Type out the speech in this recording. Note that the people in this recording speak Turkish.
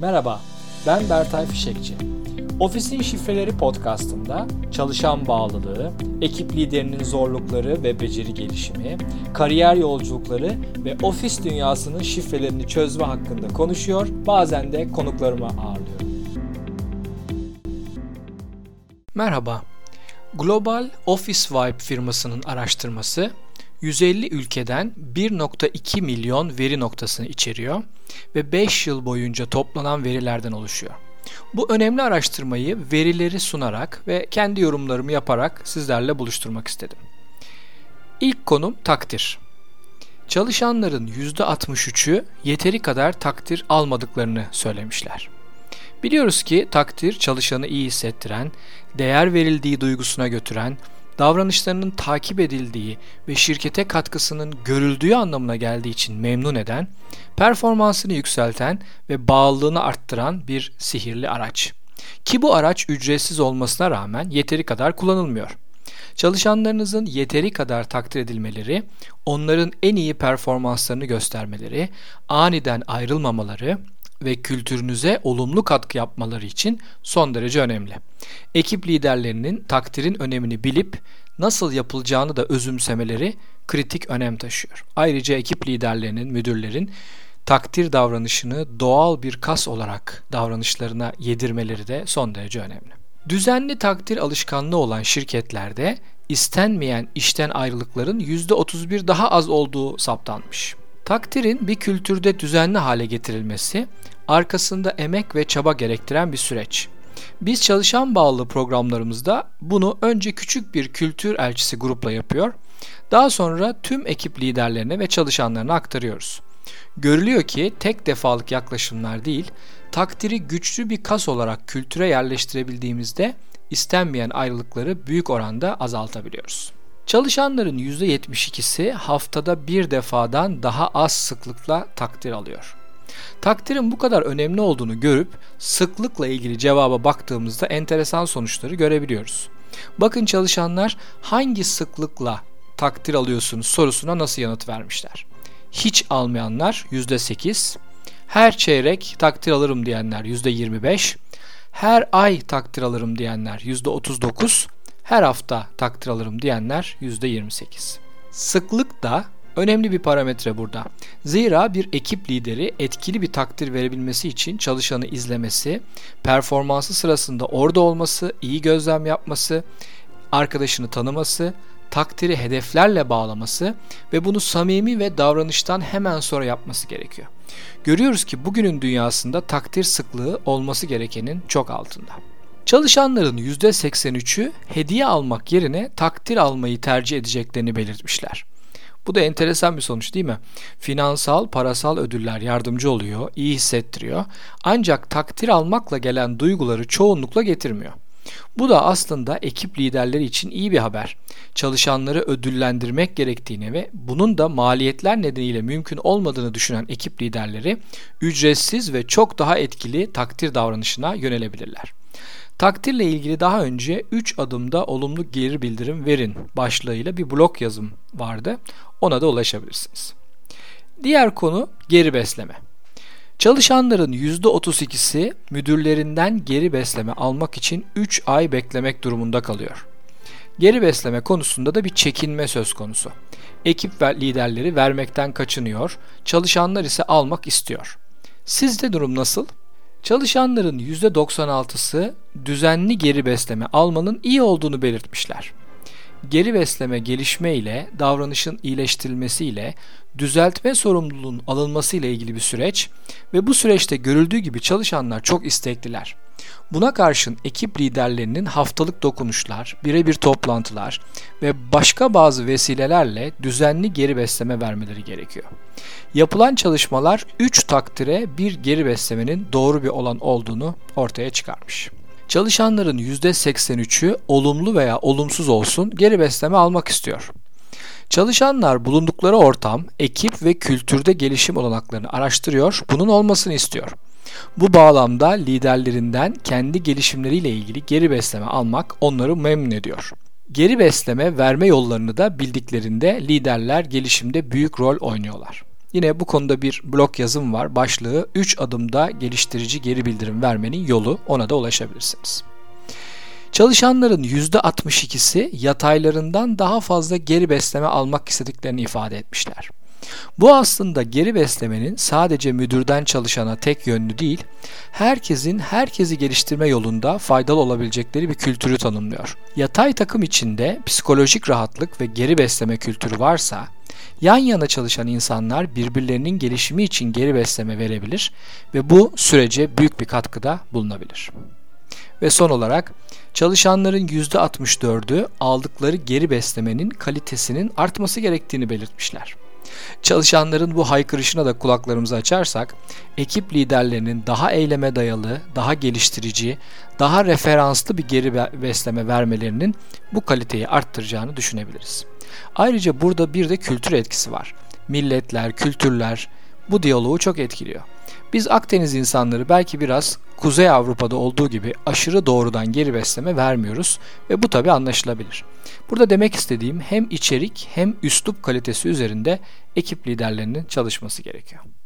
Merhaba, ben Bertay Fişekçi. Ofisin Şifreleri podcastında çalışan bağlılığı, ekip liderinin zorlukları ve beceri gelişimi, kariyer yolculukları ve ofis dünyasının şifrelerini çözme hakkında konuşuyor, bazen de konuklarımı ağırlıyorum. Merhaba, Global Office Vibe firmasının araştırması 150 ülkeden 1.2 milyon veri noktasını içeriyor ve 5 yıl boyunca toplanan verilerden oluşuyor. Bu önemli araştırmayı verileri sunarak ve kendi yorumlarımı yaparak sizlerle buluşturmak istedim. İlk konum takdir. Çalışanların %63'ü yeteri kadar takdir almadıklarını söylemişler. Biliyoruz ki takdir çalışanı iyi hissettiren, değer verildiği duygusuna götüren, davranışlarının takip edildiği ve şirkete katkısının görüldüğü anlamına geldiği için memnun eden, performansını yükselten ve bağlılığını arttıran bir sihirli araç. Ki bu araç ücretsiz olmasına rağmen yeteri kadar kullanılmıyor. Çalışanlarınızın yeteri kadar takdir edilmeleri, onların en iyi performanslarını göstermeleri, aniden ayrılmamaları, ve kültürünüze olumlu katkı yapmaları için son derece önemli. Ekip liderlerinin takdirin önemini bilip nasıl yapılacağını da özümsemeleri kritik önem taşıyor. Ayrıca ekip liderlerinin, müdürlerin takdir davranışını doğal bir kas olarak davranışlarına yedirmeleri de son derece önemli. Düzenli takdir alışkanlığı olan şirketlerde istenmeyen işten ayrılıkların %31 daha az olduğu saptanmış. Takdirin bir kültürde düzenli hale getirilmesi arkasında emek ve çaba gerektiren bir süreç. Biz çalışan bağlı programlarımızda bunu önce küçük bir kültür elçisi grupla yapıyor. Daha sonra tüm ekip liderlerine ve çalışanlarına aktarıyoruz. Görülüyor ki tek defalık yaklaşımlar değil, takdiri güçlü bir kas olarak kültüre yerleştirebildiğimizde istenmeyen ayrılıkları büyük oranda azaltabiliyoruz. Çalışanların %72'si haftada bir defadan daha az sıklıkla takdir alıyor. Takdirin bu kadar önemli olduğunu görüp sıklıkla ilgili cevaba baktığımızda enteresan sonuçları görebiliyoruz. Bakın çalışanlar hangi sıklıkla takdir alıyorsunuz sorusuna nasıl yanıt vermişler. Hiç almayanlar %8, her çeyrek takdir alırım diyenler %25, her ay takdir alırım diyenler %39, her hafta takdir alırım diyenler %28. Sıklık da önemli bir parametre burada. Zira bir ekip lideri etkili bir takdir verebilmesi için çalışanı izlemesi, performansı sırasında orada olması, iyi gözlem yapması, arkadaşını tanıması, takdiri hedeflerle bağlaması ve bunu samimi ve davranıştan hemen sonra yapması gerekiyor. Görüyoruz ki bugünün dünyasında takdir sıklığı olması gerekenin çok altında. Çalışanların %83'ü hediye almak yerine takdir almayı tercih edeceklerini belirtmişler. Bu da enteresan bir sonuç değil mi? Finansal, parasal ödüller yardımcı oluyor, iyi hissettiriyor. Ancak takdir almakla gelen duyguları çoğunlukla getirmiyor. Bu da aslında ekip liderleri için iyi bir haber. Çalışanları ödüllendirmek gerektiğini ve bunun da maliyetler nedeniyle mümkün olmadığını düşünen ekip liderleri ücretsiz ve çok daha etkili takdir davranışına yönelebilirler. Takdirle ilgili daha önce 3 adımda olumlu geri bildirim verin başlığıyla bir blog yazım vardı. Ona da ulaşabilirsiniz. Diğer konu geri besleme. Çalışanların %32'si müdürlerinden geri besleme almak için 3 ay beklemek durumunda kalıyor. Geri besleme konusunda da bir çekinme söz konusu. Ekip ve liderleri vermekten kaçınıyor, çalışanlar ise almak istiyor. Sizde durum nasıl? Çalışanların %96'sı düzenli geri besleme almanın iyi olduğunu belirtmişler. Geri besleme gelişme ile davranışın iyileştirilmesi ile düzeltme sorumluluğun alınması ile ilgili bir süreç ve bu süreçte görüldüğü gibi çalışanlar çok istekliler. Buna karşın ekip liderlerinin haftalık dokunuşlar, birebir toplantılar ve başka bazı vesilelerle düzenli geri besleme vermeleri gerekiyor. Yapılan çalışmalar 3 takdire bir geri beslemenin doğru bir olan olduğunu ortaya çıkarmış. Çalışanların %83'ü olumlu veya olumsuz olsun geri besleme almak istiyor. Çalışanlar bulundukları ortam, ekip ve kültürde gelişim olanaklarını araştırıyor, bunun olmasını istiyor. Bu bağlamda liderlerinden kendi gelişimleriyle ilgili geri besleme almak onları memnun ediyor. Geri besleme verme yollarını da bildiklerinde liderler gelişimde büyük rol oynuyorlar. Yine bu konuda bir blog yazım var. Başlığı 3 adımda geliştirici geri bildirim vermenin yolu. Ona da ulaşabilirsiniz. Çalışanların %62'si yataylarından daha fazla geri besleme almak istediklerini ifade etmişler. Bu aslında geri beslemenin sadece müdürden çalışana tek yönlü değil, herkesin herkesi geliştirme yolunda faydalı olabilecekleri bir kültürü tanımlıyor. Yatay takım içinde psikolojik rahatlık ve geri besleme kültürü varsa, yan yana çalışan insanlar birbirlerinin gelişimi için geri besleme verebilir ve bu sürece büyük bir katkıda bulunabilir. Ve son olarak çalışanların %64'ü aldıkları geri beslemenin kalitesinin artması gerektiğini belirtmişler. Çalışanların bu haykırışına da kulaklarımızı açarsak, ekip liderlerinin daha eyleme dayalı, daha geliştirici, daha referanslı bir geri besleme vermelerinin bu kaliteyi arttıracağını düşünebiliriz. Ayrıca burada bir de kültür etkisi var. Milletler, kültürler bu diyaloğu çok etkiliyor. Biz Akdeniz insanları belki biraz Kuzey Avrupa'da olduğu gibi aşırı doğrudan geri besleme vermiyoruz ve bu tabi anlaşılabilir. Burada demek istediğim hem içerik hem üslup kalitesi üzerinde ekip liderlerinin çalışması gerekiyor.